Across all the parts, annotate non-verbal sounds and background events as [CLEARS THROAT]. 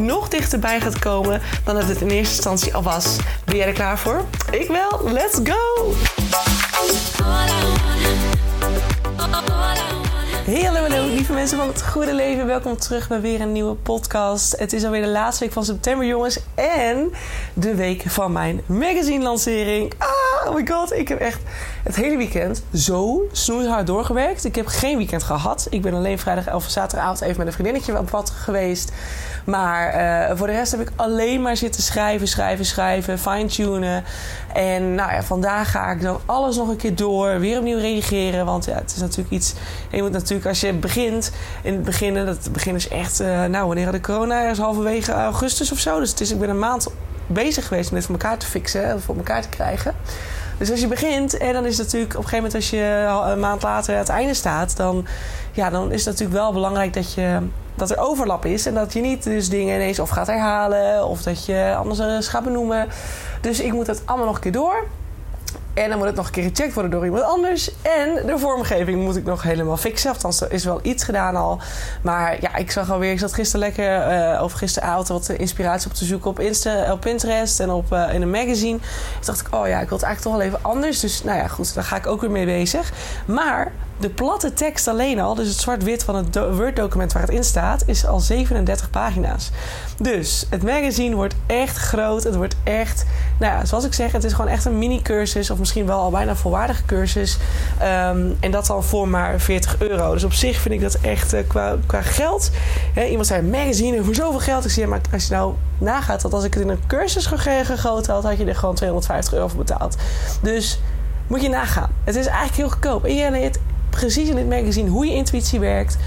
nog dichterbij gaat komen dan dat het in eerste instantie al was. Ben jij er klaar voor? Ik wel. Let's go! Hey, hallo, hallo, lieve mensen van het goede leven. Welkom terug bij weer een nieuwe podcast. Het is alweer de laatste week van september, jongens. En de week van mijn magazine-lancering. Ah, oh my god, ik heb echt het hele weekend zo snoeihard doorgewerkt. Ik heb geen weekend gehad. Ik ben alleen vrijdag of zaterdagavond even met een vriendinnetje op pad geweest. Maar uh, voor de rest heb ik alleen maar zitten schrijven, schrijven, schrijven, fine-tunen. En nou ja, vandaag ga ik dan alles nog een keer door, weer opnieuw reageren. Want ja, het is natuurlijk iets. Je moet natuurlijk als je begint, in het begin, dat begin is echt. Uh, nou, wanneer had de corona? Is halverwege augustus of zo. Dus het is, ik ben een maand bezig geweest om dit voor elkaar te fixen, voor elkaar te krijgen. Dus als je begint en dan is het natuurlijk op een gegeven moment als je een maand later aan het einde staat, dan, ja, dan is het natuurlijk wel belangrijk dat je dat er overlap is. En dat je niet dus dingen ineens of gaat herhalen of dat je anders gaat benoemen. Dus ik moet het allemaal nog een keer door. En dan moet het nog een keer gecheckt worden door iemand anders. En de vormgeving moet ik nog helemaal fixen. Althans, er is wel iets gedaan al. Maar ja, ik zag alweer... Ik zat gisteren lekker... Uh, of gisteravond wat inspiratie op te zoeken op, Insta, op Pinterest en op, uh, in een magazine. Toen dacht ik, oh ja, ik wil het eigenlijk toch wel even anders. Dus nou ja, goed, daar ga ik ook weer mee bezig. Maar de platte tekst alleen al, dus het zwart-wit van het Word-document waar het in staat, is al 37 pagina's. Dus het magazine wordt echt groot. Het wordt echt, nou ja, zoals ik zeg, het is gewoon echt een mini-cursus. Of misschien wel al bijna een volwaardige cursus. Um, en dat dan voor maar 40 euro. Dus op zich vind ik dat echt uh, qua, qua geld. Hè, iemand zei magazine voor zoveel geld. Ik zie, ja, maar als je nou nagaat dat als ik het in een cursus gegoten had, had je er gewoon 250 euro voor betaald. Dus moet je nagaan. Het is eigenlijk heel goedkoop. En je leert precies in dit magazine hoe je intuïtie werkt.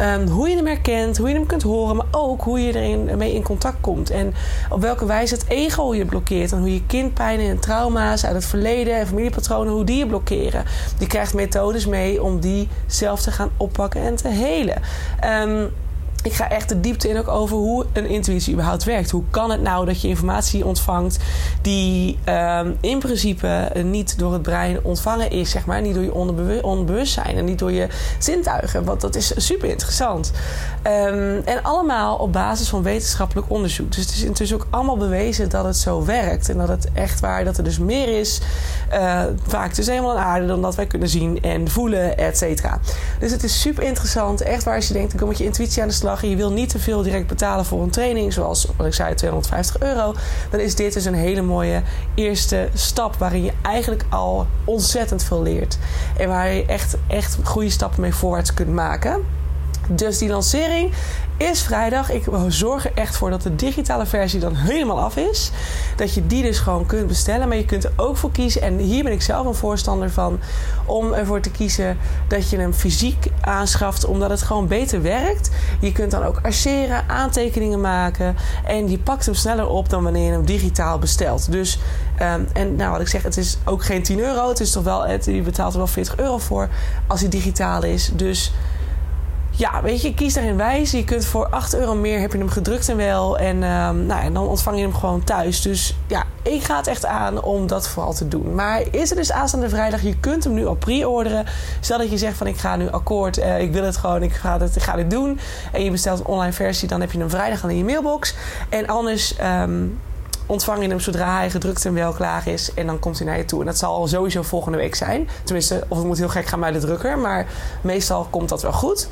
Um, hoe je hem herkent, hoe je hem kunt horen, maar ook hoe je erin mee in contact komt. En op welke wijze het ego je blokkeert. En hoe je kindpijnen en trauma's uit het verleden en familiepatronen, hoe die je blokkeren. Die krijgt methodes mee om die zelf te gaan oppakken en te helen. Um, ik ga echt de diepte in ook over hoe een intuïtie überhaupt werkt. Hoe kan het nou dat je informatie ontvangt die um, in principe niet door het brein ontvangen is, zeg maar. Niet door je onderbewustzijn en niet door je zintuigen. Want dat is super interessant. Um, en allemaal op basis van wetenschappelijk onderzoek. Dus het is intussen ook allemaal bewezen dat het zo werkt. En dat het echt waar, dat er dus meer is, uh, vaak dus helemaal aan aarde dan dat wij kunnen zien en voelen, et cetera. Dus het is super interessant. Echt waar als je denkt, ik kom met je intuïtie aan de slag je wil niet te veel direct betalen voor een training, zoals wat ik zei, 250 euro, dan is dit dus een hele mooie eerste stap waarin je eigenlijk al ontzettend veel leert. En waar je echt, echt goede stappen mee voorwaarts kunt maken. Dus die lancering is vrijdag. Ik zorg er echt voor dat de digitale versie dan helemaal af is. Dat je die dus gewoon kunt bestellen. Maar je kunt er ook voor kiezen. En hier ben ik zelf een voorstander van. Om ervoor te kiezen dat je hem fysiek aanschaft. Omdat het gewoon beter werkt. Je kunt dan ook arceren, aantekeningen maken. En je pakt hem sneller op dan wanneer je hem digitaal bestelt. Dus, um, en nou wat ik zeg, het is ook geen 10 euro. Het is toch wel, het, je betaalt er wel 40 euro voor als hij digitaal is. Dus ja, weet je, kies daarin wijs. Je kunt voor 8 euro meer heb je hem gedrukt en wel. En, um, nou, en dan ontvang je hem gewoon thuis. Dus ja, ik ga het echt aan om dat vooral te doen. Maar is er dus aanstaande vrijdag, je kunt hem nu al pre-orderen. Stel dat je zegt van ik ga nu akkoord, uh, ik wil het gewoon, ik ga, het, ik ga dit doen. En je bestelt een online versie, dan heb je hem vrijdag al in je mailbox. En anders... Um, ontvang je hem zodra hij gedrukt en wel klaar is. En dan komt hij naar je toe. En dat zal sowieso volgende week zijn. Tenminste, of het moet heel gek gaan bij de drukker. Maar meestal komt dat wel goed.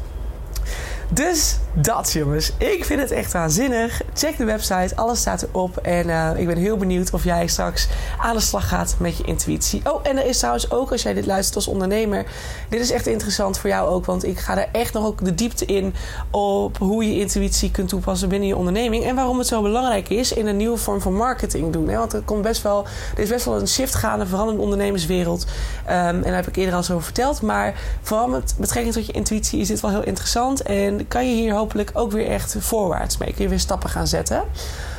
Dus dat jongens. Ik vind het echt waanzinnig. Check de website, alles staat erop. En uh, ik ben heel benieuwd of jij straks aan de slag gaat met je intuïtie. Oh, en er is trouwens ook, als jij dit luistert als ondernemer... dit is echt interessant voor jou ook. Want ik ga er echt nog ook de diepte in... op hoe je intuïtie kunt toepassen binnen je onderneming. En waarom het zo belangrijk is in een nieuwe vorm van marketing doen. Hè? Want er, komt best wel, er is best wel een shift gaande, vooral in de ondernemerswereld. Um, en daar heb ik eerder al zo over verteld. Maar vooral met betrekking tot je intuïtie is dit wel heel interessant. En kan je hier hopelijk ook weer echt voorwaarts mee. Kun je weer stappen gaan zetten.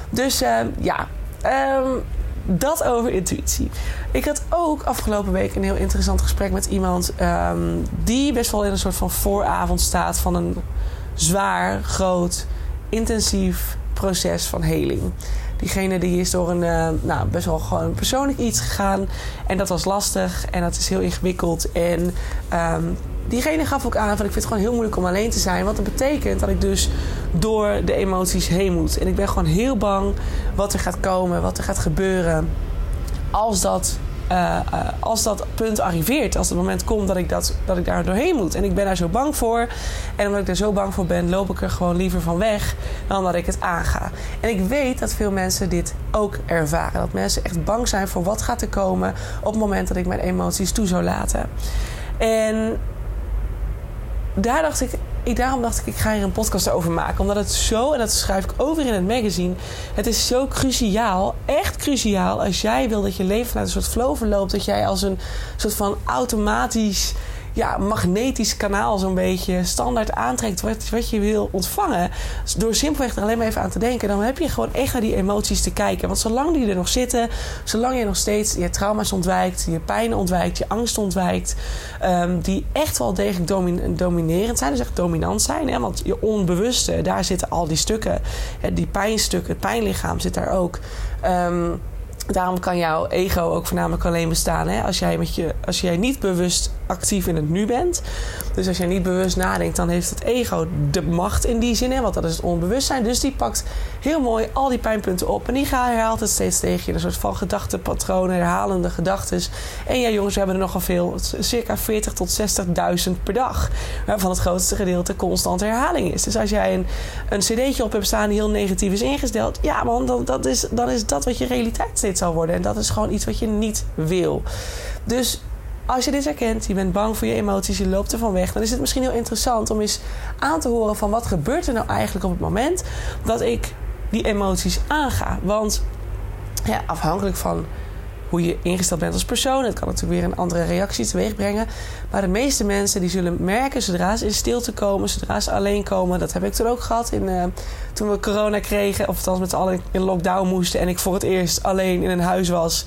Dus ja, um, dat over intuïtie. Ik had ook afgelopen week een heel interessant gesprek met iemand um, die best wel in een soort van vooravond staat van een zwaar, groot, intensief proces van heling. Diegene die is door een uh, nou, best wel gewoon persoonlijk iets gegaan. En dat was lastig en dat is heel ingewikkeld. En um, diegene gaf ook aan van ik vind het gewoon heel moeilijk om alleen te zijn. Want dat betekent dat ik dus door de emoties heen moet. En ik ben gewoon heel bang wat er gaat komen, wat er gaat gebeuren. Als dat, uh, uh, als dat punt arriveert, als het moment komt dat ik, dat, dat ik daar doorheen moet. En ik ben daar zo bang voor. En omdat ik er zo bang voor ben, loop ik er gewoon liever van weg dan dat ik het aanga. En ik weet dat veel mensen dit ook ervaren. Dat mensen echt bang zijn voor wat gaat er komen op het moment dat ik mijn emoties toe zou laten. En daar dacht ik, ik, daarom dacht ik, ik ga hier een podcast over maken. Omdat het zo, en dat schrijf ik over in het magazine. Het is zo cruciaal, echt cruciaal. Als jij wil dat je leven vanuit een soort flow verloopt. Dat jij als een soort van automatisch ja, magnetisch kanaal zo'n beetje standaard aantrekt wat, wat je wil ontvangen. Door simpelweg er alleen maar even aan te denken, dan heb je gewoon echt naar die emoties te kijken. Want zolang die er nog zitten, zolang je nog steeds je trauma's ontwijkt, je pijn ontwijkt, je angst ontwijkt, um, die echt wel degelijk dominerend zijn, dus echt dominant zijn. Hè? Want je onbewuste, daar zitten al die stukken, die pijnstukken, het pijnlichaam zit daar ook. Um, Daarom kan jouw ego ook voornamelijk alleen bestaan hè? Als, jij met je, als jij niet bewust actief in het nu bent. Dus als jij niet bewust nadenkt, dan heeft het ego de macht in die zin. Hè? Want dat is het onbewustzijn. Dus die pakt heel mooi al die pijnpunten op. En die herhaalt het steeds tegen je. Een soort van gedachtenpatronen, herhalende gedachten. En ja, jongens, we hebben er nogal veel. Circa 40 tot 60.000 per dag. Waarvan het grootste gedeelte constante herhaling is. Dus als jij een, een cd'tje op hebt staan die heel negatief is ingesteld. Ja man, dan, dat is, dan is dat wat je realiteit steeds zal worden. En dat is gewoon iets wat je niet wil. Dus als je dit herkent, je bent bang voor je emoties, je loopt ervan weg, dan is het misschien heel interessant om eens aan te horen van wat gebeurt er nou eigenlijk op het moment dat ik die emoties aanga. Want ja, afhankelijk van hoe je ingesteld bent als persoon. Het kan natuurlijk weer een andere reactie teweeg brengen. Maar de meeste mensen die zullen merken zodra ze in stilte komen, zodra ze alleen komen. Dat heb ik toen ook gehad in, uh, toen we corona kregen. Of althans met z'n allen in lockdown moesten. En ik voor het eerst alleen in een huis was.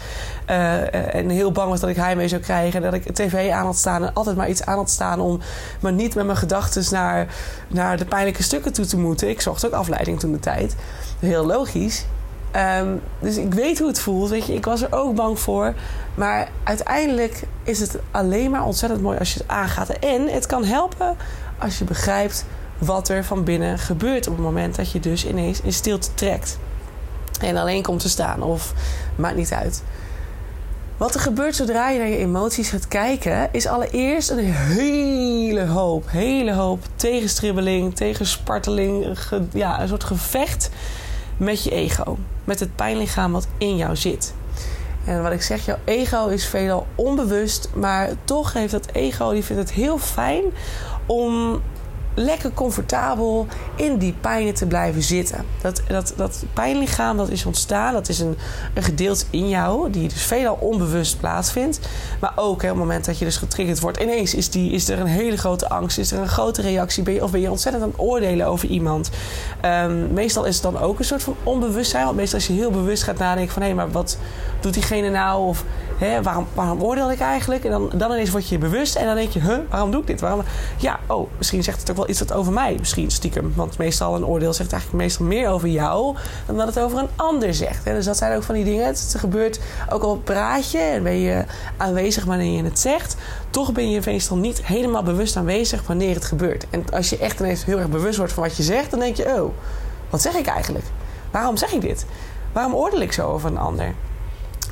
Uh, en heel bang was dat ik heimwee zou krijgen. Dat ik tv aan had staan en altijd maar iets aan had staan. Om maar niet met mijn gedachten naar, naar de pijnlijke stukken toe te moeten. Ik zocht ook afleiding toen de tijd. Heel logisch. Um, dus ik weet hoe het voelt. Weet je, ik was er ook bang voor. Maar uiteindelijk is het alleen maar ontzettend mooi als je het aangaat. En het kan helpen als je begrijpt wat er van binnen gebeurt op het moment dat je dus ineens in stilte trekt. En alleen komt te staan. Of maakt niet uit. Wat er gebeurt zodra je naar je emoties gaat kijken, is allereerst een hele hoop, hele hoop tegenstribbeling, tegensparteling, ja, een soort gevecht met je ego. Met het pijnlichaam wat in jou zit. En wat ik zeg, jouw ego is veelal onbewust, maar toch heeft dat ego, die vindt het heel fijn om lekker comfortabel in die pijnen te blijven zitten. Dat, dat, dat pijnlichaam dat is ontstaan, dat is een, een gedeelte in jou, die dus veelal onbewust plaatsvindt. Maar ook op het moment dat je dus getriggerd wordt, ineens is, die, is er een hele grote angst, is er een grote reactie, ben je, of ben je ontzettend aan het oordelen over iemand. Um, meestal is het dan ook een soort van onbewustzijn, want meestal als je heel bewust gaat nadenken van hé, maar wat doet diegene nou? Of hè, waarom, oordeel ik eigenlijk? En dan, dan ineens word je bewust en dan denk je, huh, waarom doe ik dit? Waarom? Ja, oh, misschien zegt het ook wel iets over mij, misschien stiekem. Want meestal een oordeel zegt eigenlijk meestal meer over jou dan dat het over een ander zegt. Hè? Dus dat zijn ook van die dingen. Het gebeurt ook al praat je en ben je aanwezig wanneer je het zegt. Toch ben je meestal niet helemaal bewust aanwezig wanneer het gebeurt. En als je echt ineens heel erg bewust wordt van wat je zegt, dan denk je, oh, wat zeg ik eigenlijk? Waarom zeg ik dit? Waarom oordeel ik zo over een ander?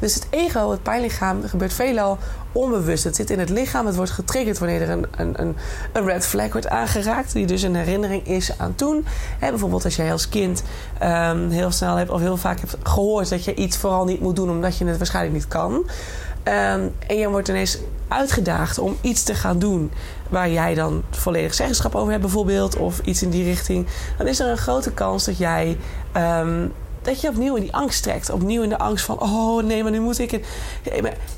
Dus het ego, het pijnlichaam, gebeurt veelal onbewust. Het zit in het lichaam, het wordt getriggerd wanneer er een, een, een red flag wordt aangeraakt, die dus een herinnering is aan toen. bijvoorbeeld als jij als kind um, heel snel hebt of heel vaak hebt gehoord dat je iets vooral niet moet doen omdat je het waarschijnlijk niet kan. Um, en je wordt ineens uitgedaagd om iets te gaan doen waar jij dan volledig zeggenschap over hebt, bijvoorbeeld, of iets in die richting. Dan is er een grote kans dat jij um, dat je opnieuw in die angst trekt. Opnieuw in de angst van, oh nee, maar nu moet ik het.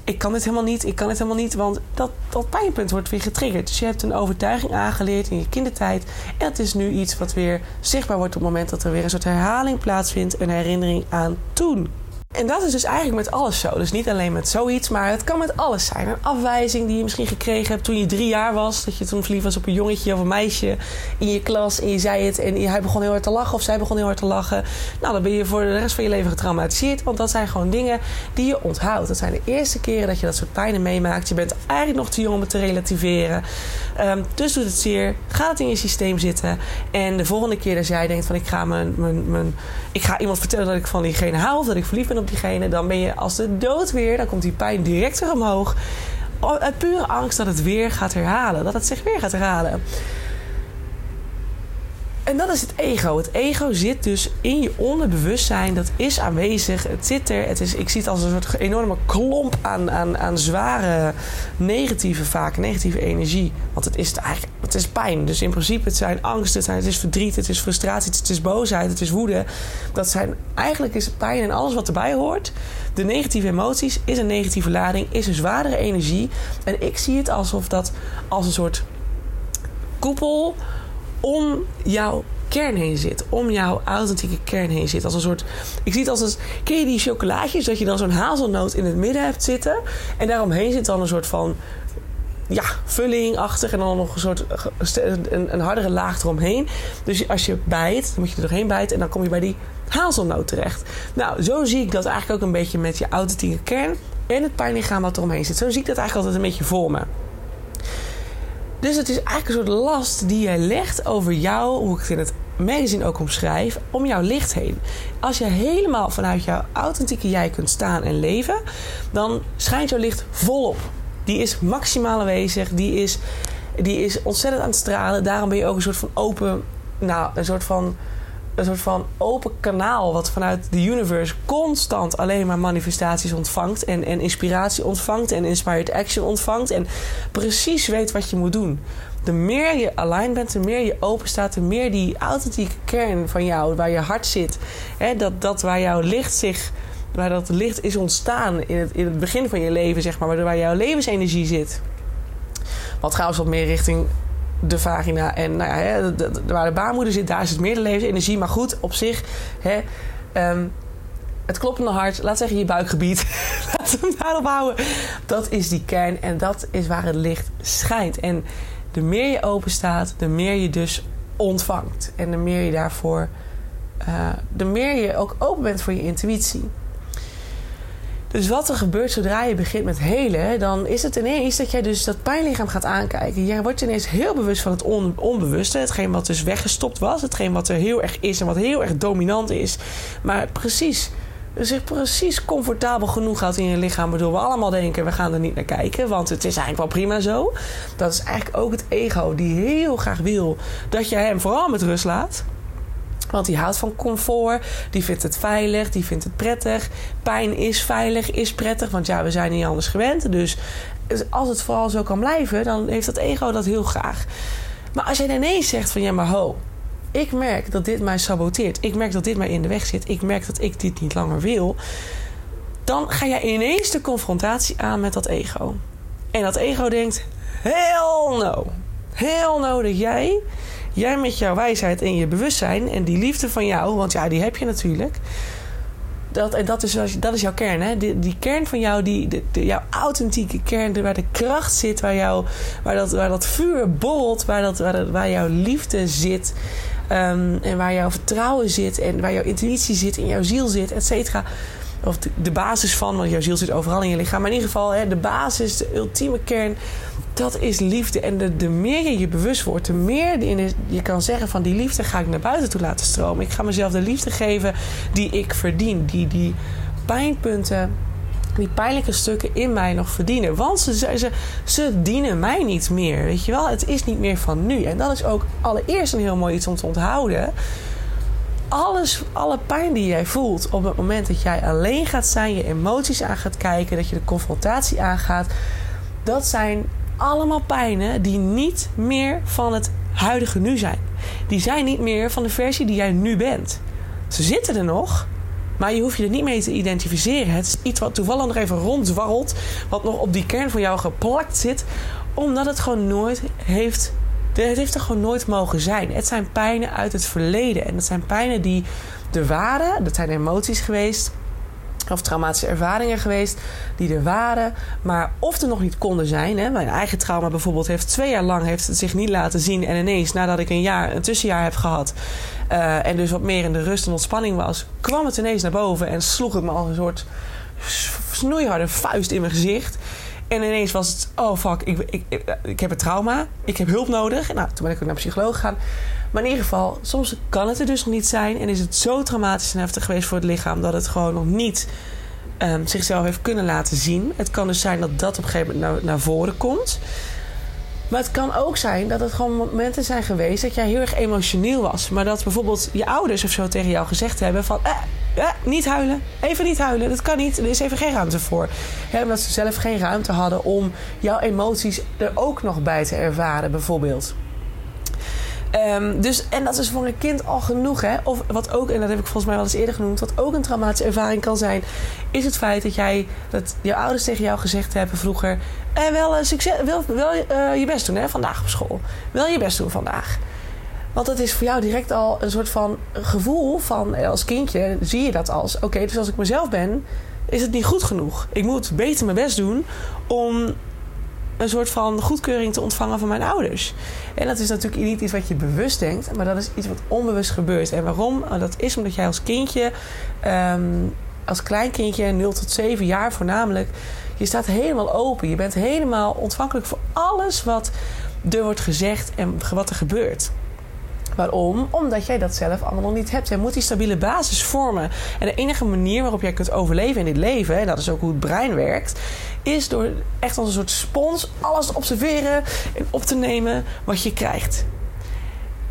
Ik kan het helemaal niet, ik kan het helemaal niet. Want dat, dat pijnpunt wordt weer getriggerd. Dus je hebt een overtuiging aangeleerd in je kindertijd. En het is nu iets wat weer zichtbaar wordt op het moment dat er weer een soort herhaling plaatsvindt. Een herinnering aan toen. En dat is dus eigenlijk met alles zo. Dus niet alleen met zoiets, maar het kan met alles zijn. Een afwijzing die je misschien gekregen hebt toen je drie jaar was. Dat je toen verliefd was op een jongetje of een meisje in je klas. En je zei het en hij begon heel hard te lachen of zij begon heel hard te lachen. Nou, dan ben je voor de rest van je leven getraumatiseerd. Want dat zijn gewoon dingen die je onthoudt. Dat zijn de eerste keren dat je dat soort pijnen meemaakt. Je bent eigenlijk nog te jong om het te relativeren. Um, dus doet het zeer. Ga het in je systeem zitten. En de volgende keer dat jij denkt van ik ga, mijn, mijn, ik ga iemand vertellen dat ik van diegene hou. Of dat ik verliefd ben op diegene, dan ben je als de dood weer. Dan komt die pijn direct weer omhoog. Uit pure angst dat het weer gaat herhalen. Dat het zich weer gaat herhalen. En dat is het ego. Het ego zit dus in je onderbewustzijn. Dat is aanwezig. Het zit er. Het is, ik zie het als een soort enorme klomp aan, aan, aan zware negatieve, vaak negatieve energie. Want het is eigenlijk het is pijn. Dus in principe het zijn angst, het, het is verdriet, het is frustratie, het is boosheid, het is woede. Dat zijn, eigenlijk is pijn en alles wat erbij hoort. De negatieve emoties is een negatieve lading, is een zwaardere energie. En ik zie het alsof dat als een soort koepel om jouw kern heen zit. Om jouw authentieke kern heen zit. Als een soort. Ik zie het als een. Ken je die chocolaatjes? Dat je dan zo'n hazelnoot in het midden hebt zitten. En daaromheen zit dan een soort van. Ja, vullingachtig. En dan nog een soort. Een, een hardere laag eromheen. Dus als je bijt, dan moet je er doorheen bijten. En dan kom je bij die hazelnoot terecht. Nou, zo zie ik dat eigenlijk ook een beetje met je authentieke kern. En het pijnlichaam wat eromheen zit. Zo zie ik dat eigenlijk altijd een beetje voor me. Dus het is eigenlijk een soort last die jij legt over jou, hoe ik het in het magazine ook omschrijf, om jouw licht heen. Als je helemaal vanuit jouw authentieke jij kunt staan en leven, dan schijnt jouw licht volop. Die is maximaal aanwezig, die is, die is ontzettend aan het stralen. Daarom ben je ook een soort van open, nou, een soort van een soort van open kanaal wat vanuit de universe constant alleen maar manifestaties ontvangt en, en inspiratie ontvangt en inspired action ontvangt en precies weet wat je moet doen. De meer je aligned bent, de meer je open staat, de meer die authentieke kern van jou, waar je hart zit, hè, dat, dat waar jouw licht zich, waar dat licht is ontstaan in het, in het begin van je leven, zeg maar, waar jouw levensenergie zit. Wat trouwens wat meer richting de vagina. En nou ja, hè, de, waar de baarmoeder zit, daar is het levensenergie. Maar goed, op zich, hè, um, het kloppende hart, laat zeggen je buikgebied, [LAUGHS] we hem daarop houden. Dat is die kern en dat is waar het licht schijnt. En de meer je open staat, de meer je dus ontvangt. En de meer je daarvoor, uh, de meer je ook open bent voor je intuïtie. Dus wat er gebeurt zodra je begint met helen, dan is het ineens dat jij dus dat pijnlichaam gaat aankijken. Jij wordt ineens heel bewust van het onbewuste, hetgeen wat dus weggestopt was, hetgeen wat er heel erg is en wat heel erg dominant is. Maar precies, zich precies comfortabel genoeg houdt in je lichaam, waardoor we allemaal denken: we gaan er niet naar kijken, want het is eigenlijk wel prima zo. Dat is eigenlijk ook het ego die heel graag wil dat je hem vooral met rust laat. Want die houdt van comfort, die vindt het veilig, die vindt het prettig. Pijn is veilig, is prettig, want ja, we zijn niet anders gewend. Dus als het vooral zo kan blijven, dan heeft dat ego dat heel graag. Maar als jij ineens zegt van ja, maar ho, ik merk dat dit mij saboteert. Ik merk dat dit mij in de weg zit. Ik merk dat ik dit niet langer wil. Dan ga jij ineens de confrontatie aan met dat ego. En dat ego denkt: hell no. Hell no dat jij Jij met jouw wijsheid en je bewustzijn en die liefde van jou, want ja, die heb je natuurlijk. Dat, en dat is, dat is jouw kern, hè? Die, kern van jou, die, jouw authentieke kern, waar de kracht zit, waar, jou, waar, dat, waar dat vuur borrelt, waar, dat, waar, waar jouw liefde zit. Ehm, en waar jouw vertrouwen zit en waar jouw intuïtie zit, in jouw ziel zit, et cetera. Of de, de, basis van, want jouw ziel zit overal in je lichaam. Maar in ieder geval, hè, de basis, de ultieme kern dat is liefde. En de, de meer je je bewust wordt, de meer je kan zeggen van die liefde ga ik naar buiten toe laten stromen. Ik ga mezelf de liefde geven die ik verdien. Die, die pijnpunten, die pijnlijke stukken in mij nog verdienen. Want ze, ze, ze dienen mij niet meer. Weet je wel, het is niet meer van nu. En dat is ook allereerst een heel mooi iets om te onthouden alles, alle pijn die jij voelt op het moment dat jij alleen gaat zijn, je emoties aan gaat kijken, dat je de confrontatie aangaat, dat zijn allemaal pijnen die niet meer van het huidige nu zijn. Die zijn niet meer van de versie die jij nu bent. Ze zitten er nog, Maar je hoeft je er niet mee te identificeren. Het is iets wat toevallig nog even rondzwarrelt. Wat nog op die kern van jou geplakt zit. Omdat het gewoon nooit heeft. Het heeft er gewoon nooit mogen zijn. Het zijn pijnen uit het verleden. En dat zijn pijnen die er waren. Dat zijn emoties geweest of traumatische ervaringen geweest die er waren, maar of er nog niet konden zijn. Hè. Mijn eigen trauma bijvoorbeeld heeft twee jaar lang heeft zich niet laten zien. En ineens, nadat ik een jaar, een tussenjaar heb gehad uh, en dus wat meer in de rust en ontspanning was, kwam het ineens naar boven en sloeg het me als een soort snoeiharde vuist in mijn gezicht. En ineens was het, oh fuck, ik, ik, ik, ik heb een trauma, ik heb hulp nodig. Nou, toen ben ik ook naar een psycholoog gegaan. Maar in ieder geval, soms kan het er dus nog niet zijn. En is het zo traumatisch en heftig geweest voor het lichaam dat het gewoon nog niet um, zichzelf heeft kunnen laten zien. Het kan dus zijn dat dat op een gegeven moment naar, naar voren komt. Maar het kan ook zijn dat het gewoon momenten zijn geweest dat jij heel erg emotioneel was. Maar dat bijvoorbeeld je ouders of zo tegen jou gezegd hebben van... Eh, eh, niet huilen. Even niet huilen. Dat kan niet. Er is even geen ruimte voor. omdat ze zelf geen ruimte hadden om jouw emoties er ook nog bij te ervaren, bijvoorbeeld. Um, dus, en dat is voor een kind al genoeg. Hè? Of wat ook, en dat heb ik volgens mij wel eens eerder genoemd, wat ook een traumatische ervaring kan zijn, is het feit dat jij, dat je ouders tegen jou gezegd hebben vroeger: eh, wel, uh, succes, wel, wel uh, je best doen hè, vandaag op school. Wel je best doen vandaag. Want dat is voor jou direct al een soort van gevoel van, eh, als kindje zie je dat als: oké, dus als ik mezelf ben, is het niet goed genoeg. Ik moet beter mijn best doen om een soort van goedkeuring te ontvangen van mijn ouders. En dat is natuurlijk niet iets wat je bewust denkt, maar dat is iets wat onbewust gebeurt. En waarom? Nou, dat is omdat jij als kindje, um, als kleinkindje, 0 tot 7 jaar voornamelijk, je staat helemaal open. Je bent helemaal ontvankelijk voor alles wat er wordt gezegd en wat er gebeurt. Waarom? Omdat jij dat zelf allemaal nog niet hebt. Jij moet die stabiele basis vormen. En de enige manier waarop jij kunt overleven in dit leven, en dat is ook hoe het brein werkt, is door echt als een soort spons alles te observeren en op te nemen wat je krijgt.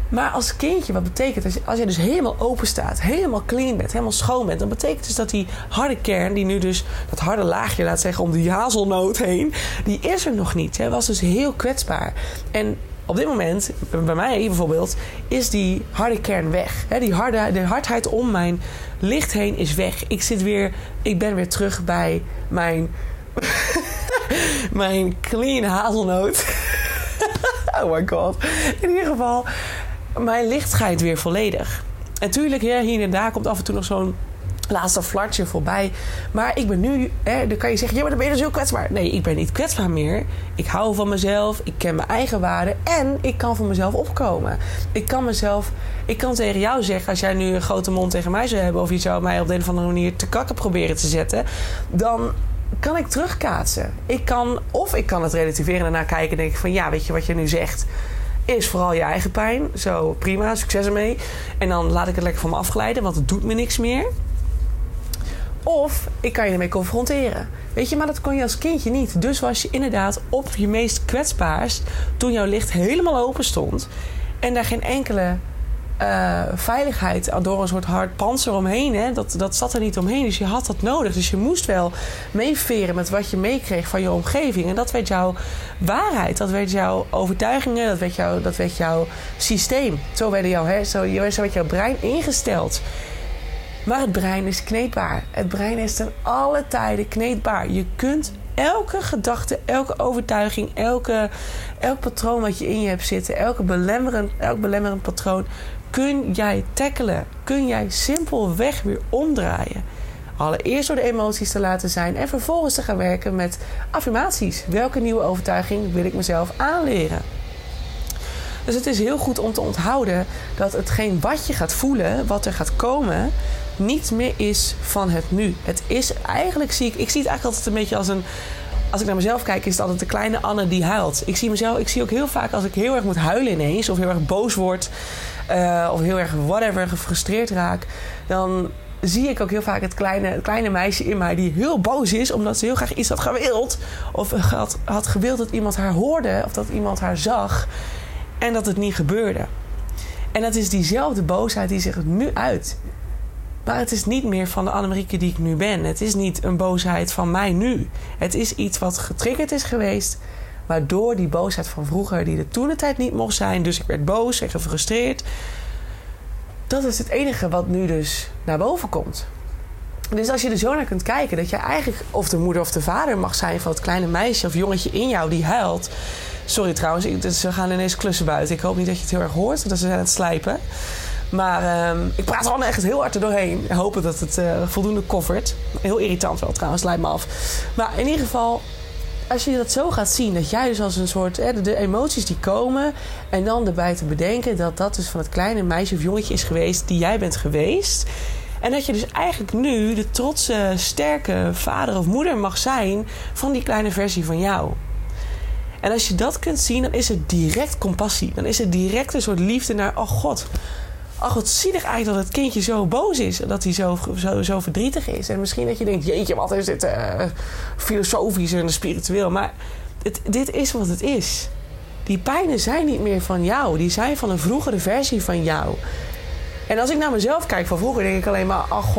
Maar als kindje, wat betekent dat? Als je dus helemaal open staat, helemaal clean bent, helemaal schoon bent, dan betekent dus dat die harde kern, die nu dus dat harde laagje laat zeggen om die hazelnoot heen, die is er nog niet. Hij was dus heel kwetsbaar. En op dit moment, bij mij bijvoorbeeld, is die harde kern weg. Die harde, de hardheid om mijn licht heen is weg. Ik zit weer, ik ben weer terug bij mijn, [LAUGHS] mijn clean hazelnoot. [LAUGHS] oh my god. In ieder geval, mijn licht schijnt weer volledig. En tuurlijk, hier en daar komt af en toe nog zo'n laatste flartje voorbij. Maar ik ben nu, hè, dan kan je zeggen, ja, maar dan ben je dus heel kwetsbaar. Nee, ik ben niet kwetsbaar meer. Ik hou van mezelf, ik ken mijn eigen waarde en ik kan voor mezelf opkomen. Ik kan mezelf, ik kan tegen jou zeggen, als jij nu een grote mond tegen mij zou hebben, of je zou mij op de een of andere manier te kakken proberen te zetten, dan kan ik terugkaatsen. Ik kan, of ik kan het relativeren en naar kijken en denken van, ja, weet je wat je nu zegt is vooral je eigen pijn. Zo, prima, succes ermee. En dan laat ik het lekker van me afglijden, want het doet me niks meer. Of ik kan je ermee confronteren. Weet je, maar dat kon je als kindje niet. Dus was je inderdaad op je meest kwetsbaarst toen jouw licht helemaal open stond. En daar geen enkele uh, veiligheid door een soort hard panzer omheen. Hè? Dat, dat zat er niet omheen. Dus je had dat nodig. Dus je moest wel meeveren met wat je meekreeg van je omgeving. En dat werd jouw waarheid. Dat werd jouw overtuigingen. Dat werd, jouw, dat werd jouw systeem. Zo, werden jouw, hè? Zo, zo werd jouw brein ingesteld. Maar het brein is kneedbaar. Het brein is ten alle tijden kneedbaar. Je kunt elke gedachte, elke overtuiging, elke, elk patroon wat je in je hebt zitten, elke belemmerend, elk belemmerend patroon, kun jij tackelen. Kun jij simpelweg weer omdraaien. Allereerst door de emoties te laten zijn en vervolgens te gaan werken met affirmaties. Welke nieuwe overtuiging wil ik mezelf aanleren? Dus het is heel goed om te onthouden dat hetgeen wat je gaat voelen, wat er gaat komen, niet meer is van het nu. Het is eigenlijk, zie ik, ik zie het eigenlijk altijd een beetje als een. Als ik naar mezelf kijk, is het altijd de kleine Anne die huilt. Ik zie mezelf, ik zie ook heel vaak als ik heel erg moet huilen ineens, of heel erg boos word, uh, of heel erg whatever, gefrustreerd raak, dan zie ik ook heel vaak het kleine, het kleine meisje in mij die heel boos is omdat ze heel graag iets had gewild. Of had, had gewild dat iemand haar hoorde of dat iemand haar zag en dat het niet gebeurde. En dat is diezelfde boosheid die zich nu uit. Maar het is niet meer van de Annemarieke die ik nu ben. Het is niet een boosheid van mij nu. Het is iets wat getriggerd is geweest. Waardoor die boosheid van vroeger, die er toen de tijd niet mocht zijn. Dus ik werd boos en gefrustreerd. Dat is het enige wat nu dus naar boven komt. Dus als je er zo naar kunt kijken, dat je eigenlijk of de moeder of de vader mag zijn van het kleine meisje of jongetje in jou die huilt. Sorry trouwens, ze gaan ineens klussen buiten. Ik hoop niet dat je het heel erg hoort, dat ze zijn aan het slijpen. Maar um, ik praat er al echt heel hard er doorheen. Hopen dat het uh, voldoende covert. Heel irritant wel trouwens, lijkt me af. Maar in ieder geval, als je dat zo gaat zien, dat jij dus als een soort hè, de emoties die komen, en dan erbij te bedenken dat dat dus van het kleine meisje of jongetje is geweest die jij bent geweest. En dat je dus eigenlijk nu de trotse, sterke vader of moeder mag zijn van die kleine versie van jou. En als je dat kunt zien, dan is het direct compassie. Dan is het direct een soort liefde naar, oh God, ach, wat zielig eigenlijk dat het kindje zo boos is. Dat hij zo, zo, zo verdrietig is. En misschien dat je denkt, jeetje, wat is dit uh, filosofisch en spiritueel. Maar het, dit is wat het is. Die pijnen zijn niet meer van jou. Die zijn van een vroegere versie van jou. En als ik naar mezelf kijk van vroeger, denk ik alleen maar, ach.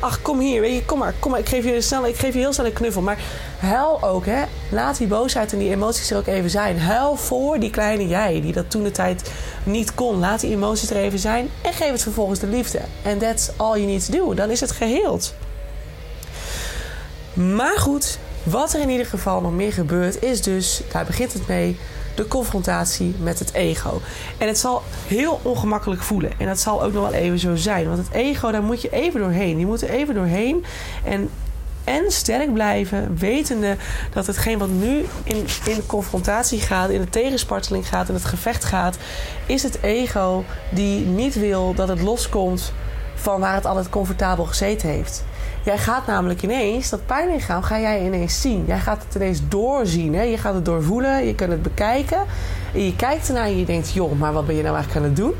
Ach, kom hier, weet je, kom maar, kom maar. Ik geef je, snel, ik geef je heel snel een knuffel. Maar huil ook, hè. Laat die boosheid en die emoties er ook even zijn. Huil voor die kleine jij, die dat toen de tijd niet kon. Laat die emoties er even zijn en geef het vervolgens de liefde. And that's all you need to do. Dan is het geheeld. Maar goed, wat er in ieder geval nog meer gebeurt, is dus, daar begint het mee de confrontatie met het ego. En het zal heel ongemakkelijk voelen. En dat zal ook nog wel even zo zijn. Want het ego, daar moet je even doorheen. Je moet er even doorheen. En, en sterk blijven, wetende dat hetgeen wat nu in, in confrontatie gaat, in de tegensparteling gaat, in het gevecht gaat, is het ego die niet wil dat het loskomt van waar het altijd comfortabel gezeten heeft. Jij gaat namelijk ineens, dat pijnlichaam ga jij ineens zien. Jij gaat het ineens doorzien. Hè? Je gaat het doorvoelen, je kunt het bekijken. En je kijkt ernaar en je denkt, joh, maar wat ben je nou eigenlijk aan het doen?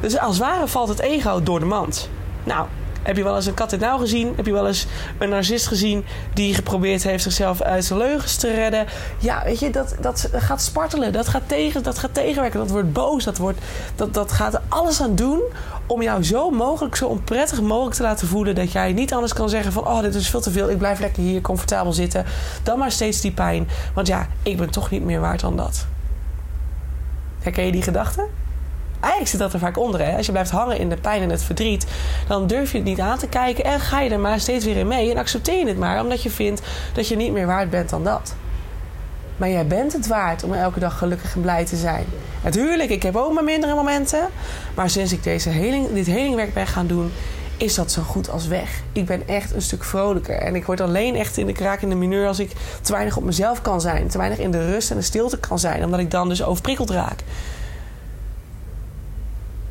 Dus als het ware valt het ego door de mand. Nou, heb je wel eens een kat in nauw gezien? Heb je wel eens een narcist gezien die geprobeerd heeft zichzelf uit zijn leugens te redden? Ja, weet je, dat, dat gaat spartelen. Dat gaat, tegen, dat gaat tegenwerken. Dat wordt boos. Dat, wordt, dat, dat gaat er alles aan doen om jou zo mogelijk, zo onprettig mogelijk te laten voelen dat jij niet anders kan zeggen van oh, dit is veel te veel. Ik blijf lekker hier comfortabel zitten. Dan maar steeds die pijn. Want ja, ik ben toch niet meer waard dan dat. Herken je die gedachte? Eigenlijk zit dat er vaak onder. Hè? Als je blijft hangen in de pijn en het verdriet, dan durf je het niet aan te kijken en ga je er maar steeds weer in mee en accepteer je het maar, omdat je vindt dat je niet meer waard bent dan dat. Maar jij bent het waard om elke dag gelukkig en blij te zijn. Natuurlijk, ik heb ook mijn mindere momenten. Maar sinds ik deze heling, dit helingwerk ben gaan doen, is dat zo goed als weg. Ik ben echt een stuk vrolijker. En ik word alleen echt in de kraak in de mineur als ik te weinig op mezelf kan zijn. Te weinig in de rust en de stilte kan zijn. Omdat ik dan dus overprikkeld raak.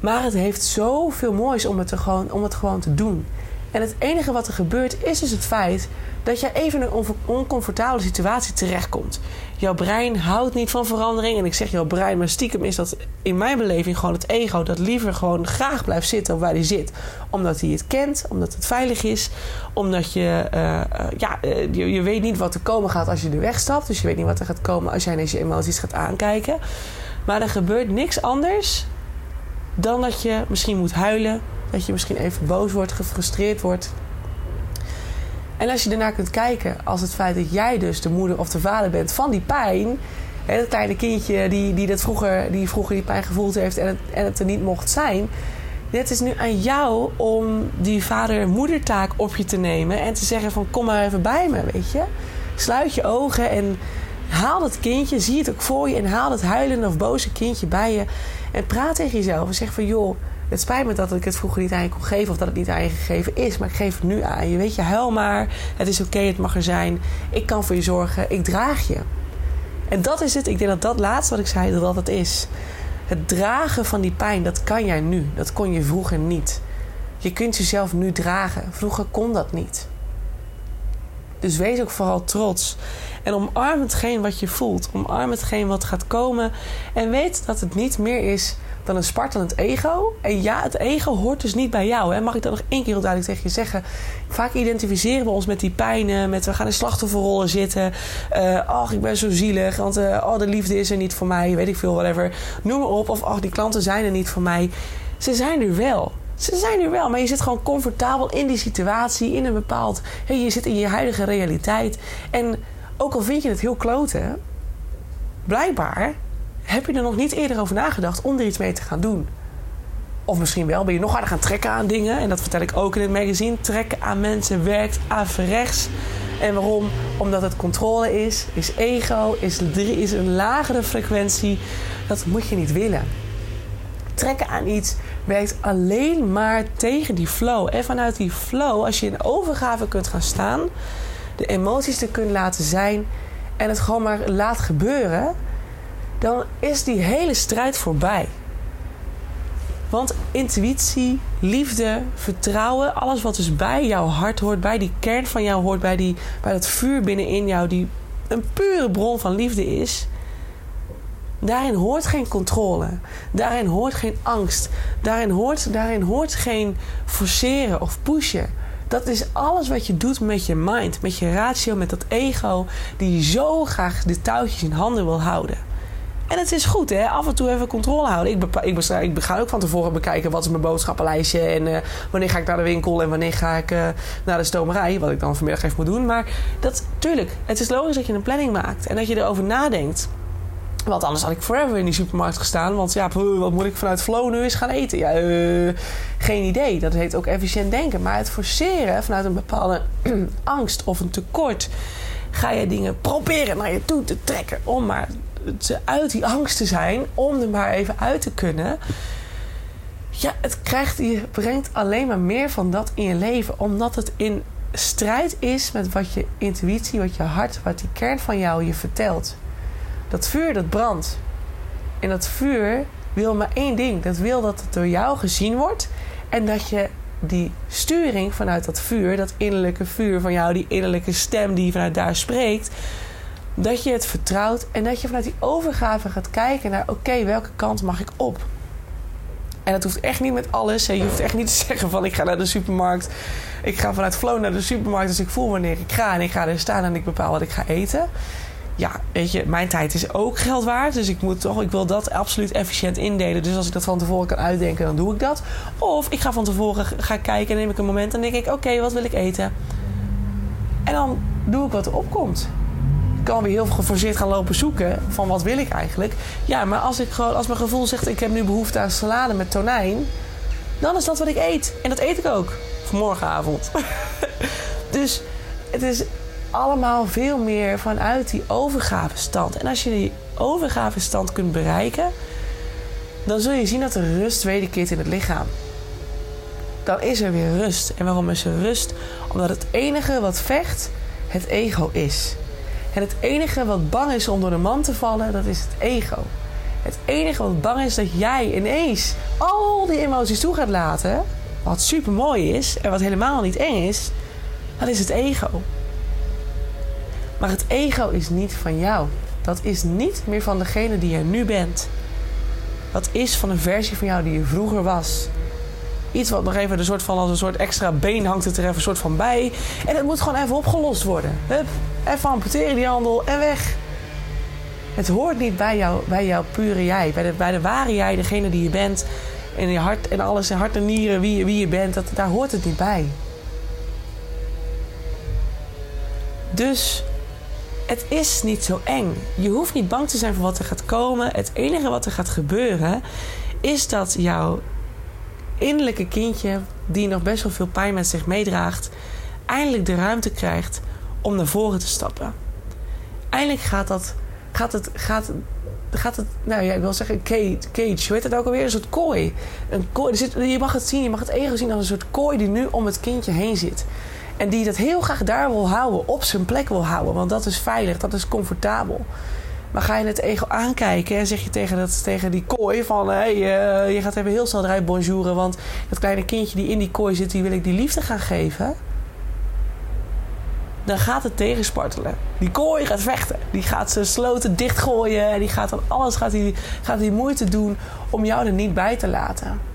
Maar het heeft zoveel moois om het, gewoon, om het gewoon te doen. En het enige wat er gebeurt is dus het feit dat je even in een oncomfortabele situatie terechtkomt. Jouw brein houdt niet van verandering. En ik zeg jouw brein, maar stiekem is dat in mijn beleving gewoon het ego dat liever gewoon graag blijft zitten waar hij zit. Omdat hij het kent, omdat het veilig is. Omdat je, uh, ja, uh, je, je, weet niet wat er komen gaat als je er wegstapt. Dus je weet niet wat er gaat komen als jij ineens je emoties gaat aankijken. Maar er gebeurt niks anders dan dat je misschien moet huilen. Dat je misschien even boos wordt, gefrustreerd wordt. En als je ernaar kunt kijken als het feit dat jij dus de moeder of de vader bent van die pijn. Hè, dat kleine kindje die, die, dat vroeger, die vroeger die pijn gevoeld heeft en het, en het er niet mocht zijn. Het is nu aan jou om die vader-moedertaak op je te nemen en te zeggen van kom maar even bij me, weet je. Sluit je ogen en haal dat kindje, zie het ook voor je en haal het huilende of boze kindje bij je. En praat tegen jezelf en zeg van joh, het spijt me dat ik het vroeger niet aan je kon geven of dat het niet aan je gegeven is, maar ik geef het nu aan je. Weet je, huil maar. Het is oké, het mag er zijn. Ik kan voor je zorgen. Ik draag je. En dat is het. Ik denk dat dat laatste wat ik zei, dat dat is. Het dragen van die pijn, dat kan jij nu. Dat kon je vroeger niet. Je kunt jezelf nu dragen. Vroeger kon dat niet. Dus wees ook vooral trots. En omarm hetgeen wat je voelt. Omarm hetgeen wat gaat komen. En weet dat het niet meer is dan een spartelend ego. En ja, het ego hoort dus niet bij jou. Hè? Mag ik dat nog één keer heel duidelijk tegen je zeggen? Vaak identificeren we ons met die pijnen. Met we gaan in slachtofferrollen zitten. Uh, ach, ik ben zo zielig. Want uh, oh, de liefde is er niet voor mij. Weet ik veel, whatever. Noem maar op. Of ach, die klanten zijn er niet voor mij. Ze zijn er wel. Ze zijn er wel, maar je zit gewoon comfortabel in die situatie, in een bepaald. Je zit in je huidige realiteit. En ook al vind je het heel kloten, blijkbaar heb je er nog niet eerder over nagedacht om er iets mee te gaan doen. Of misschien wel, ben je nog harder gaan trekken aan dingen. En dat vertel ik ook in het magazine. Trekken aan mensen werkt averechts. En waarom? Omdat het controle is, is ego, is, is een lagere frequentie. Dat moet je niet willen. Trekken aan iets werkt alleen maar tegen die flow. En vanuit die flow, als je in overgave kunt gaan staan, de emoties te kunnen laten zijn en het gewoon maar laat gebeuren, dan is die hele strijd voorbij. Want intuïtie, liefde, vertrouwen, alles wat dus bij jouw hart hoort, bij die kern van jou hoort, bij, die, bij dat vuur binnenin jou, die een pure bron van liefde is. Daarin hoort geen controle. Daarin hoort geen angst. Daarin hoort, daarin hoort geen forceren of pushen. Dat is alles wat je doet met je mind, met je ratio, met dat ego, die zo graag de touwtjes in handen wil houden. En het is goed, hè? Af en toe even controle houden. Ik, ik, ik ga ook van tevoren bekijken wat is mijn boodschappenlijstje en uh, wanneer ga ik naar de winkel en wanneer ga ik uh, naar de stomerij, wat ik dan vanmiddag even moet doen. Maar dat, tuurlijk, het is logisch dat je een planning maakt en dat je erover nadenkt. Want anders had ik forever in die supermarkt gestaan. Want ja, wat moet ik vanuit Flow nu eens gaan eten? Ja, uh, geen idee. Dat heet ook efficiënt denken. Maar het forceren vanuit een bepaalde [CLEARS THROAT] angst of een tekort... ga je dingen proberen naar je toe te trekken... om maar uit die angst te zijn, om er maar even uit te kunnen. Ja, het krijgt, je brengt alleen maar meer van dat in je leven, omdat het in strijd is met wat je intuïtie, wat je hart, wat die kern van jou je vertelt. Dat vuur dat brandt. En dat vuur wil maar één ding: dat wil dat het door jou gezien wordt en dat je die sturing vanuit dat vuur, dat innerlijke vuur van jou, die innerlijke stem die vanuit daar spreekt, dat je het vertrouwt en dat je vanuit die overgave gaat kijken naar: oké, welke kant mag ik op? En dat hoeft echt niet met alles. Je hoeft echt niet te zeggen van ik ga naar de supermarkt. Ik ga vanuit flow naar de supermarkt. Dus ik voel wanneer ik ga. En ik ga er staan en ik bepaal wat ik ga eten. Ja, weet je, mijn tijd is ook geld waard. Dus ik moet toch, ik wil dat absoluut efficiënt indelen. Dus als ik dat van tevoren kan uitdenken, dan doe ik dat. Of ik ga van tevoren ga kijken en neem ik een moment en denk ik: oké, wat wil ik eten? En dan doe ik wat er opkomt kan weer heel geforceerd gaan lopen zoeken van wat wil ik eigenlijk. Ja, maar als, ik gewoon, als mijn gevoel zegt ik heb nu behoefte aan salade met tonijn, dan is dat wat ik eet. En dat eet ik ook. Vanmorgenavond. [LAUGHS] dus het is allemaal veel meer vanuit die overgavestand. En als je die overgavestand kunt bereiken, dan zul je zien dat er rust wederkeert in het lichaam. Dan is er weer rust. En waarom is er rust? Omdat het enige wat vecht het ego is. En het enige wat bang is om door de man te vallen, dat is het ego. Het enige wat bang is dat jij ineens al die emoties toe gaat laten, wat super mooi is en wat helemaal niet eng is, dat is het ego. Het ego is niet van jou. Dat is niet meer van degene die je nu bent. Dat is van een versie van jou die je vroeger was. Iets wat nog even een soort van als een soort extra been hangt er even een soort van bij. En het moet gewoon even opgelost worden. Hup, even amputeren die handel en weg. Het hoort niet bij, jou, bij jouw pure jij. Bij de, bij de ware jij, degene die je bent. En je hart en alles, en hart en nieren, wie, wie je bent. Dat, daar hoort het niet bij. Dus het is niet zo eng. Je hoeft niet bang te zijn voor wat er gaat komen. Het enige wat er gaat gebeuren is dat jouw innerlijke kindje, die nog best wel veel pijn met zich meedraagt, eindelijk de ruimte krijgt om naar voren te stappen. Eindelijk gaat dat, gaat het, gaat, gaat het, nou ja, ik wil zeggen cage, cage hoe heet het ook alweer? Een soort kooi. Een kooi je mag het zien, je mag het ego zien als een soort kooi die nu om het kindje heen zit. En die dat heel graag daar wil houden, op zijn plek wil houden, want dat is veilig, dat is comfortabel. Maar ga je het ego aankijken en zeg je tegen, dat, tegen die kooi van... hé, uh, je gaat even heel snel eruit bonjouren... want dat kleine kindje die in die kooi zit, die wil ik die liefde gaan geven... dan gaat het tegenspartelen. Die kooi gaat vechten. Die gaat zijn sloten dichtgooien... en die gaat dan alles gaat die, gaat die moeite doen om jou er niet bij te laten.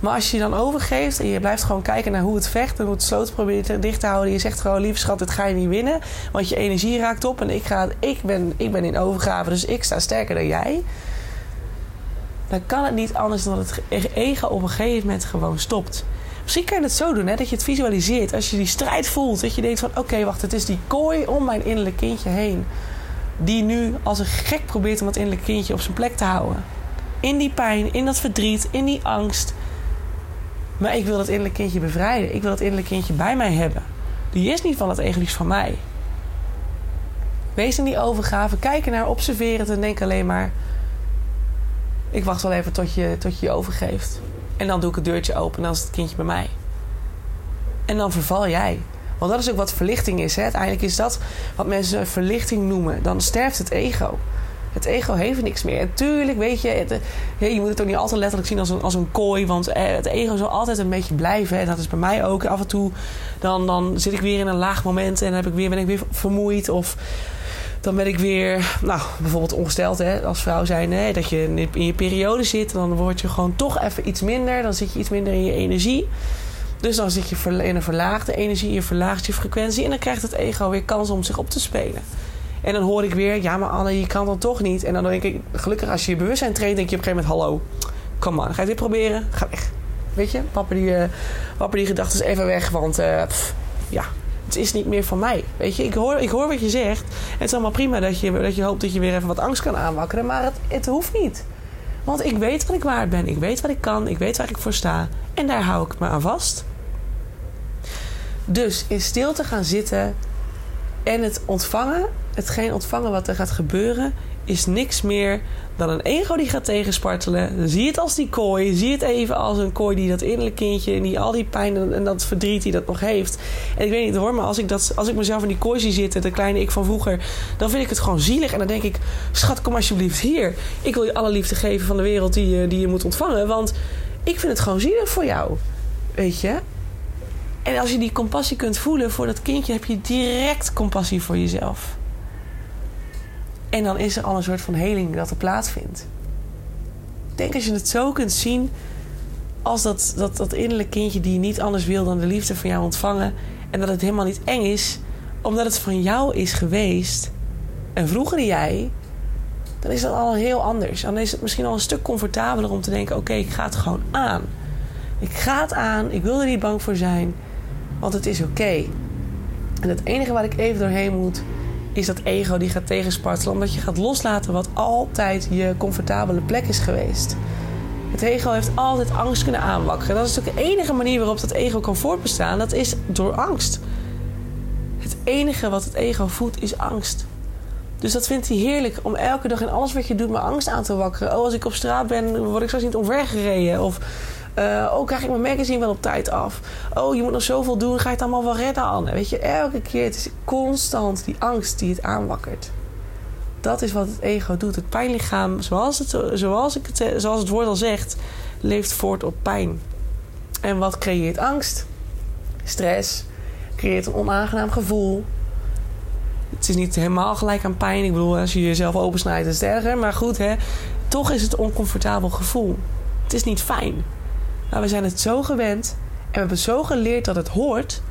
Maar als je je dan overgeeft en je blijft gewoon kijken naar hoe het vecht en hoe het sloot probeert dicht te houden. Je zegt gewoon, lieve schat, dit ga je niet winnen. Want je energie raakt op en ik, ga, ik, ben, ik ben in overgave, dus ik sta sterker dan jij. Dan kan het niet anders dan dat het ego op een gegeven moment gewoon stopt. Misschien kan je het zo doen, hè, dat je het visualiseert. Als je die strijd voelt, dat je denkt van... oké, wacht, het is die kooi om mijn innerlijk kindje heen... die nu als een gek probeert om het innerlijk kindje op zijn plek te houden. In die pijn, in dat verdriet, in die angst. Maar ik wil dat innerlijk kindje bevrijden. Ik wil dat innerlijk kindje bij mij hebben. Die is niet van het ego, van mij. Wees in die overgave, kijk naar, observeer het en denk alleen maar... Ik wacht wel even tot je tot je, je overgeeft. En dan doe ik het deurtje open en dan is het kindje bij mij. En dan verval jij. Want dat is ook wat verlichting is. Hè? Uiteindelijk is dat wat mensen verlichting noemen. Dan sterft het ego. Het ego heeft niks meer. En tuurlijk, weet je, je moet het ook niet altijd letterlijk zien als een, als een kooi. Want eh, het ego zal altijd een beetje blijven. En dat is bij mij ook. Af en toe dan, dan zit ik weer in een laag moment en dan heb ik weer, ben ik weer vermoeid. Of dan ben ik weer, nou, bijvoorbeeld ongesteld hè, als vrouw zijn. Hè, dat je in je periode zit. Dan word je gewoon toch even iets minder. Dan zit je iets minder in je energie. Dus dan zit je in een verlaagde energie, je verlaagt je frequentie en dan krijgt het ego weer kans om zich op te spelen. En dan hoor ik weer, ja, maar Anne, je kan dat toch niet. En dan denk ik, gelukkig als je je bewustzijn traint, denk je op een gegeven moment: hallo, kom on, ga je dit proberen? Ga weg. Weet je, wapper die, uh, wapper die gedachten even weg, want uh, ja, het is niet meer van mij. Weet je, ik hoor, ik hoor wat je zegt. Het is allemaal prima dat je, dat je hoopt dat je weer even wat angst kan aanwakkeren, maar het, het hoeft niet. Want ik weet wat ik waard ben, ik weet wat ik kan, ik weet waar ik voor sta. En daar hou ik me aan vast. Dus in stilte gaan zitten en het ontvangen, hetgeen ontvangen wat er gaat gebeuren, is niks meer dan een ego die gaat tegenspartelen. Zie het als die kooi. Zie het even als een kooi die dat innerlijk kindje... en die al die pijn en dat verdriet die dat nog heeft. En ik weet niet hoor, maar als ik, dat, als ik mezelf in die kooi zie zitten... de kleine ik van vroeger... dan vind ik het gewoon zielig. En dan denk ik, schat, kom alsjeblieft hier. Ik wil je alle liefde geven van de wereld die je, die je moet ontvangen. Want ik vind het gewoon zielig voor jou. Weet je? En als je die compassie kunt voelen voor dat kindje... heb je direct compassie voor jezelf. En dan is er al een soort van heling dat er plaatsvindt. Ik denk als je het zo kunt zien als dat, dat, dat innerlijk kindje die niet anders wil dan de liefde van jou ontvangen. En dat het helemaal niet eng is, omdat het van jou is geweest. En vroeger jij, dan is dat al heel anders. Dan is het misschien al een stuk comfortabeler om te denken: oké, ik ga het gewoon aan. Ik ga het aan, ik wil er niet bang voor zijn, want het is oké. En het enige waar ik even doorheen moet, is dat ego die gaat tegenspartelen. Omdat je gaat loslaten wat altijd je comfortabele plek is geweest. Het ego heeft altijd angst kunnen aanwakkeren. Dat is natuurlijk de enige manier waarop dat ego kan voortbestaan. Dat is door angst. Het enige wat het ego voedt is angst. Dus dat vindt hij heerlijk om elke dag in alles wat je doet maar angst aan te wakkeren. Oh, als ik op straat ben, word ik straks niet omvergereden. Of uh, oh, krijg ik mijn magazine wel op tijd af? Oh, je moet nog zoveel doen. Ga je het allemaal wel redden, Anne? Weet je, elke keer. Het is constant die angst die het aanwakkert. Dat is wat het ego doet. Het pijnlichaam, zoals het, zoals ik het, zoals het woord al zegt, leeft voort op pijn. En wat creëert angst? Stress. Creëert een onaangenaam gevoel. Het is niet helemaal gelijk aan pijn. Ik bedoel, als je jezelf opensnijdt, is het erger. Maar goed, hè, toch is het een oncomfortabel gevoel. Het is niet fijn. Maar we zijn het zo gewend en we hebben zo geleerd dat het hoort.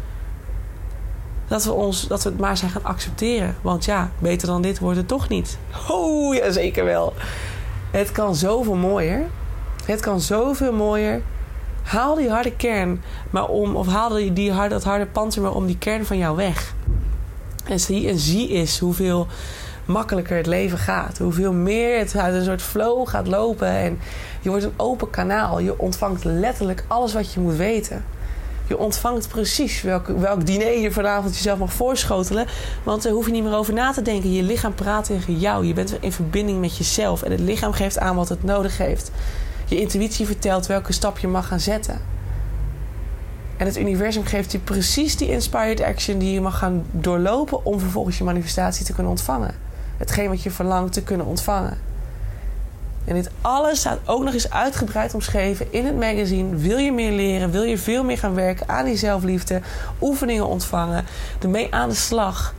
Dat we, ons, dat we het maar zijn gaan accepteren. Want ja, beter dan dit wordt het toch niet. [LAUGHS] Oh, ja, zeker wel. Het kan zoveel mooier. Het kan zoveel mooier. Haal die harde kern maar om, of haal die, die harde, dat harde panzer maar om die kern van jou weg. En zie, en zie eens hoeveel makkelijker het leven gaat. Hoeveel meer het uit een soort flow gaat lopen. En je wordt een open kanaal. Je ontvangt letterlijk alles wat je moet weten. Je ontvangt precies welk, welk diner je vanavond jezelf mag voorschotelen. Want daar hoef je niet meer over na te denken. Je lichaam praat tegen jou. Je bent in verbinding met jezelf. En het lichaam geeft aan wat het nodig heeft. Je intuïtie vertelt welke stap je mag gaan zetten. En het universum geeft je precies die inspired action die je mag gaan doorlopen om vervolgens je manifestatie te kunnen ontvangen hetgeen wat je verlangt te kunnen ontvangen. En dit alles staat ook nog eens uitgebreid omschreven in het magazine. Wil je meer leren? Wil je veel meer gaan werken aan die zelfliefde? Oefeningen ontvangen? Ermee aan de slag?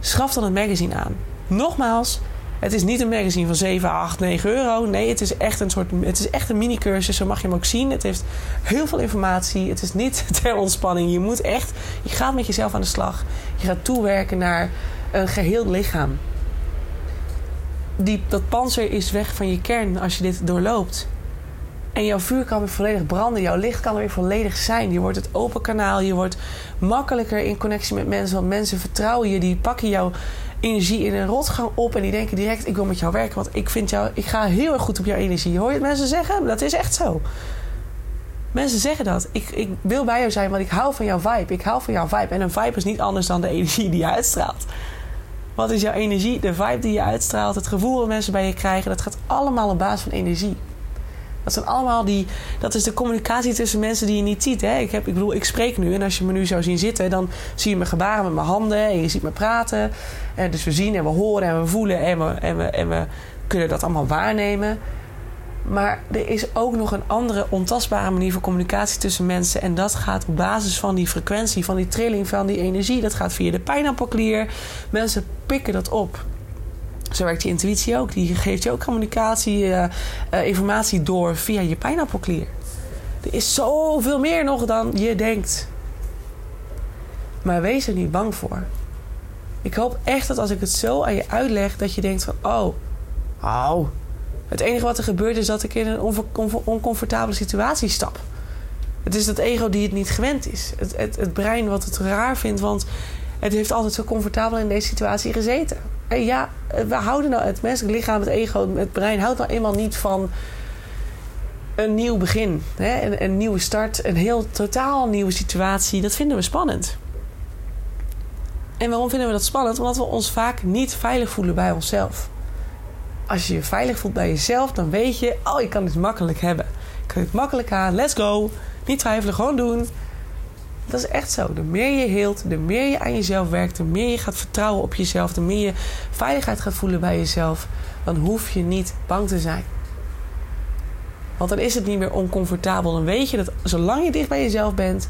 Schaf dan het magazine aan. Nogmaals, het is niet een magazine van 7, 8, 9 euro. Nee, het is echt een soort. Het is echt een mini-cursus. Zo mag je hem ook zien. Het heeft heel veel informatie. Het is niet [LAUGHS] ter ontspanning. Je moet echt. Je gaat met jezelf aan de slag. Je gaat toewerken naar een geheel lichaam. Die, dat panzer is weg van je kern als je dit doorloopt. En jouw vuur kan weer volledig branden. Jouw licht kan weer volledig zijn. Je wordt het open kanaal. Je wordt makkelijker in connectie met mensen. Want mensen vertrouwen je. Die pakken jou energie in een rotgang op. En die denken direct, ik wil met jou werken. Want ik vind jou, ik ga heel erg goed op jouw energie. Hoor je het mensen zeggen? Dat is echt zo. Mensen zeggen dat. Ik, ik wil bij jou zijn, want ik hou van jouw vibe. Ik hou van jouw vibe. En een vibe is niet anders dan de energie die je uitstraalt. Wat is jouw energie? De vibe die je uitstraalt, het gevoel dat mensen bij je krijgen, dat gaat allemaal op basis van energie. Dat zijn allemaal die. Dat is de communicatie tussen mensen die je niet ziet. Hè? Ik, heb, ik bedoel, ik spreek nu en als je me nu zou zien zitten, dan zie je me gebaren met mijn handen en je ziet me praten. En dus we zien en we horen en we voelen en we, en we, en we kunnen dat allemaal waarnemen. Maar er is ook nog een andere ontastbare manier van communicatie tussen mensen. En dat gaat op basis van die frequentie, van die trilling, van die energie. Dat gaat via de pijnappelklier. Mensen pikken dat op. Zo werkt je intuïtie ook. Die geeft je ook communicatie, uh, uh, informatie door via je pijnappelklier. Er is zoveel meer nog dan je denkt. Maar wees er niet bang voor. Ik hoop echt dat als ik het zo aan je uitleg, dat je denkt van... Oh, oh. Het enige wat er gebeurt is dat ik in een oncomfortabele situatie stap. Het is dat ego die het niet gewend is. Het, het, brein wat het raar vindt, want het heeft altijd zo comfortabel in deze situatie gezeten. En ja, we houden nou, het menselijk lichaam, het ego, het brein houdt nou eenmaal niet van een nieuw begin. Hè? Een nieuwe start, een heel totaal nieuwe situatie. Dat vinden we spannend. En waarom vinden we dat spannend? Omdat we ons vaak niet veilig voelen bij onszelf. Als je je veilig voelt bij jezelf, dan weet je, oh, ik kan dit makkelijk hebben. Ik kan dit makkelijk aan, let's go. Niet twijfelen, gewoon doen. Dat is echt zo. De meer je heelt, de meer je aan jezelf werkt, de meer je gaat vertrouwen op jezelf, de meer je veiligheid gaat voelen bij jezelf, dan hoef je niet bang te zijn. Want dan is het niet meer oncomfortabel. Dan weet je dat zolang je dicht bij jezelf bent,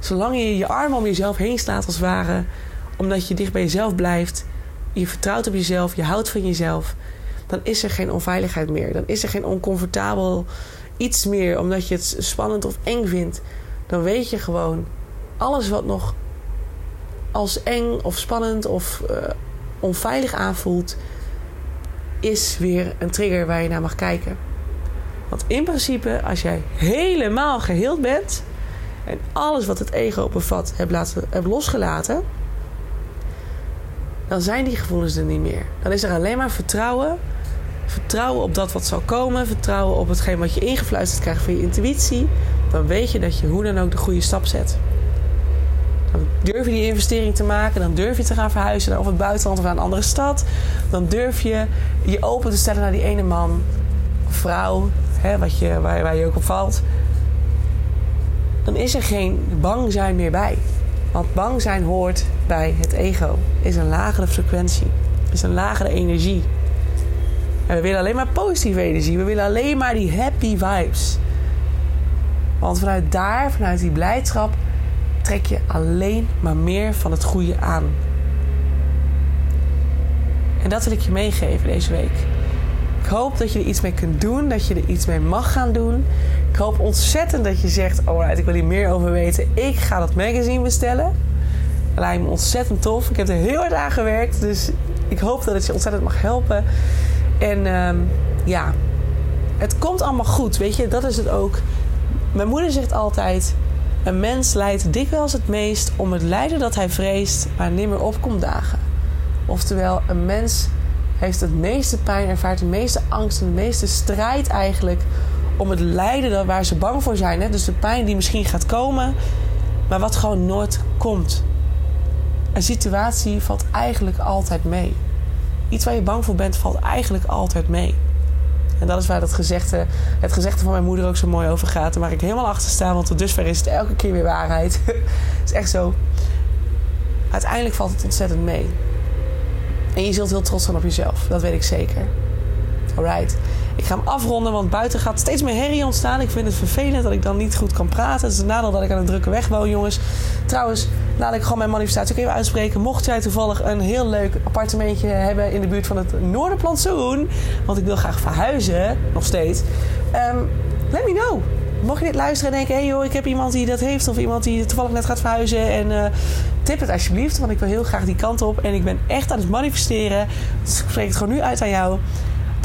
zolang je je armen om jezelf heen slaat als het ware, omdat je dicht bij jezelf blijft, je vertrouwt op jezelf, je houdt van jezelf, dan is er geen onveiligheid meer. Dan is er geen oncomfortabel iets meer omdat je het spannend of eng vindt. Dan weet je gewoon, alles wat nog als eng of spannend of uh, onveilig aanvoelt, is weer een trigger waar je naar mag kijken. Want in principe, als jij helemaal geheeld bent en alles wat het ego bevat hebt, laten, hebt losgelaten, dan zijn die gevoelens er niet meer. Dan is er alleen maar vertrouwen. Vertrouwen op dat wat zal komen. Vertrouwen op hetgeen wat je ingefluisterd krijgt van je intuïtie. Dan weet je dat je hoe dan ook de goede stap zet. Dan durf je die investering te maken. Dan durf je te gaan verhuizen naar of het buitenland of naar een andere stad. Dan durf je je open te stellen naar die ene man vrouw. Hè, wat je, waar, waar je ook op valt. Dan is er geen bang zijn meer bij. Want bang zijn hoort bij het ego. Is een lagere frequentie. Is een lagere energie. En we willen alleen maar positieve energie. We willen alleen maar die happy vibes. Want vanuit daar, vanuit die blijdschap, trek je alleen maar meer van het goede aan. En dat wil ik je meegeven deze week. Ik hoop dat je er iets mee kunt doen, dat je er iets mee mag gaan doen. Ik hoop ontzettend dat je zegt: Oh, ik wil hier meer over weten. Ik ga dat magazine bestellen. Dat lijkt me ontzettend tof. Ik heb er heel hard aan gewerkt, dus ik hoop dat het je ontzettend mag helpen. En um, ja, het komt allemaal goed. Weet je, dat is het ook. Mijn moeder zegt altijd: een mens lijdt dikwijls het meest om het lijden dat hij vreest, maar nimmer opkomt dagen. Oftewel, een mens heeft het meeste pijn, ervaart de meeste angst en de meeste strijd eigenlijk om het lijden waar ze bang voor zijn. Hè? Dus de pijn die misschien gaat komen, maar wat gewoon nooit komt. Een situatie valt eigenlijk altijd mee. Iets waar je bang voor bent, valt eigenlijk altijd mee. En dat is waar dat gezegde, het gezegde van mijn moeder ook zo mooi over gaat. Daar mag ik helemaal achter staan, want tot dusver is het elke keer weer waarheid. [LAUGHS] het is echt zo. Uiteindelijk valt het ontzettend mee. En je zult heel trots zijn op jezelf. Dat weet ik zeker. Alright. Ik ga hem afronden, want buiten gaat steeds meer herrie ontstaan. Ik vind het vervelend dat ik dan niet goed kan praten. Het is een nadeel dat ik aan een drukke weg woon, jongens. Trouwens, laat ik gewoon mijn manifestatie ook even uitspreken. Mocht jij toevallig een heel leuk appartementje hebben in de buurt van het Noorderplantsoen... want ik wil graag verhuizen, nog steeds... Um, let me know. Mocht je dit luisteren en denken... hé hey joh, ik heb iemand die dat heeft... of iemand die toevallig net gaat verhuizen... en uh, tip het alsjeblieft, want ik wil heel graag die kant op... en ik ben echt aan het manifesteren. Ik spreek het gewoon nu uit aan jou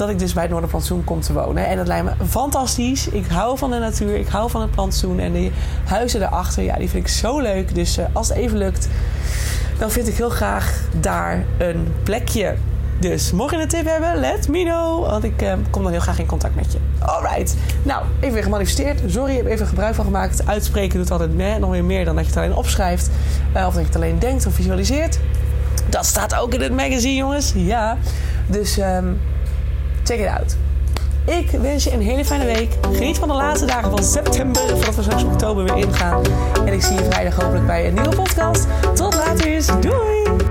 dat ik dus bij het Noorderplantsoen kom te wonen. En dat lijkt me fantastisch. Ik hou van de natuur, ik hou van het plantsoen. En die huizen daarachter, ja, die vind ik zo leuk. Dus uh, als het even lukt, dan vind ik heel graag daar een plekje. Dus mocht je een tip hebben, let me know. Want ik uh, kom dan heel graag in contact met je. Alright. Nou, even weer gemanifesteerd. Sorry, ik heb even gebruik van gemaakt. Uitspreken doet altijd nee, nog meer dan dat je het alleen opschrijft. Uh, of dat je het alleen denkt of visualiseert. Dat staat ook in het magazine, jongens. Ja. Dus um, check it out. Ik wens je een hele fijne week. Geniet van de laatste dagen van september, voordat we straks oktober weer ingaan. En ik zie je vrijdag hopelijk bij een nieuwe podcast. Tot later. Doei!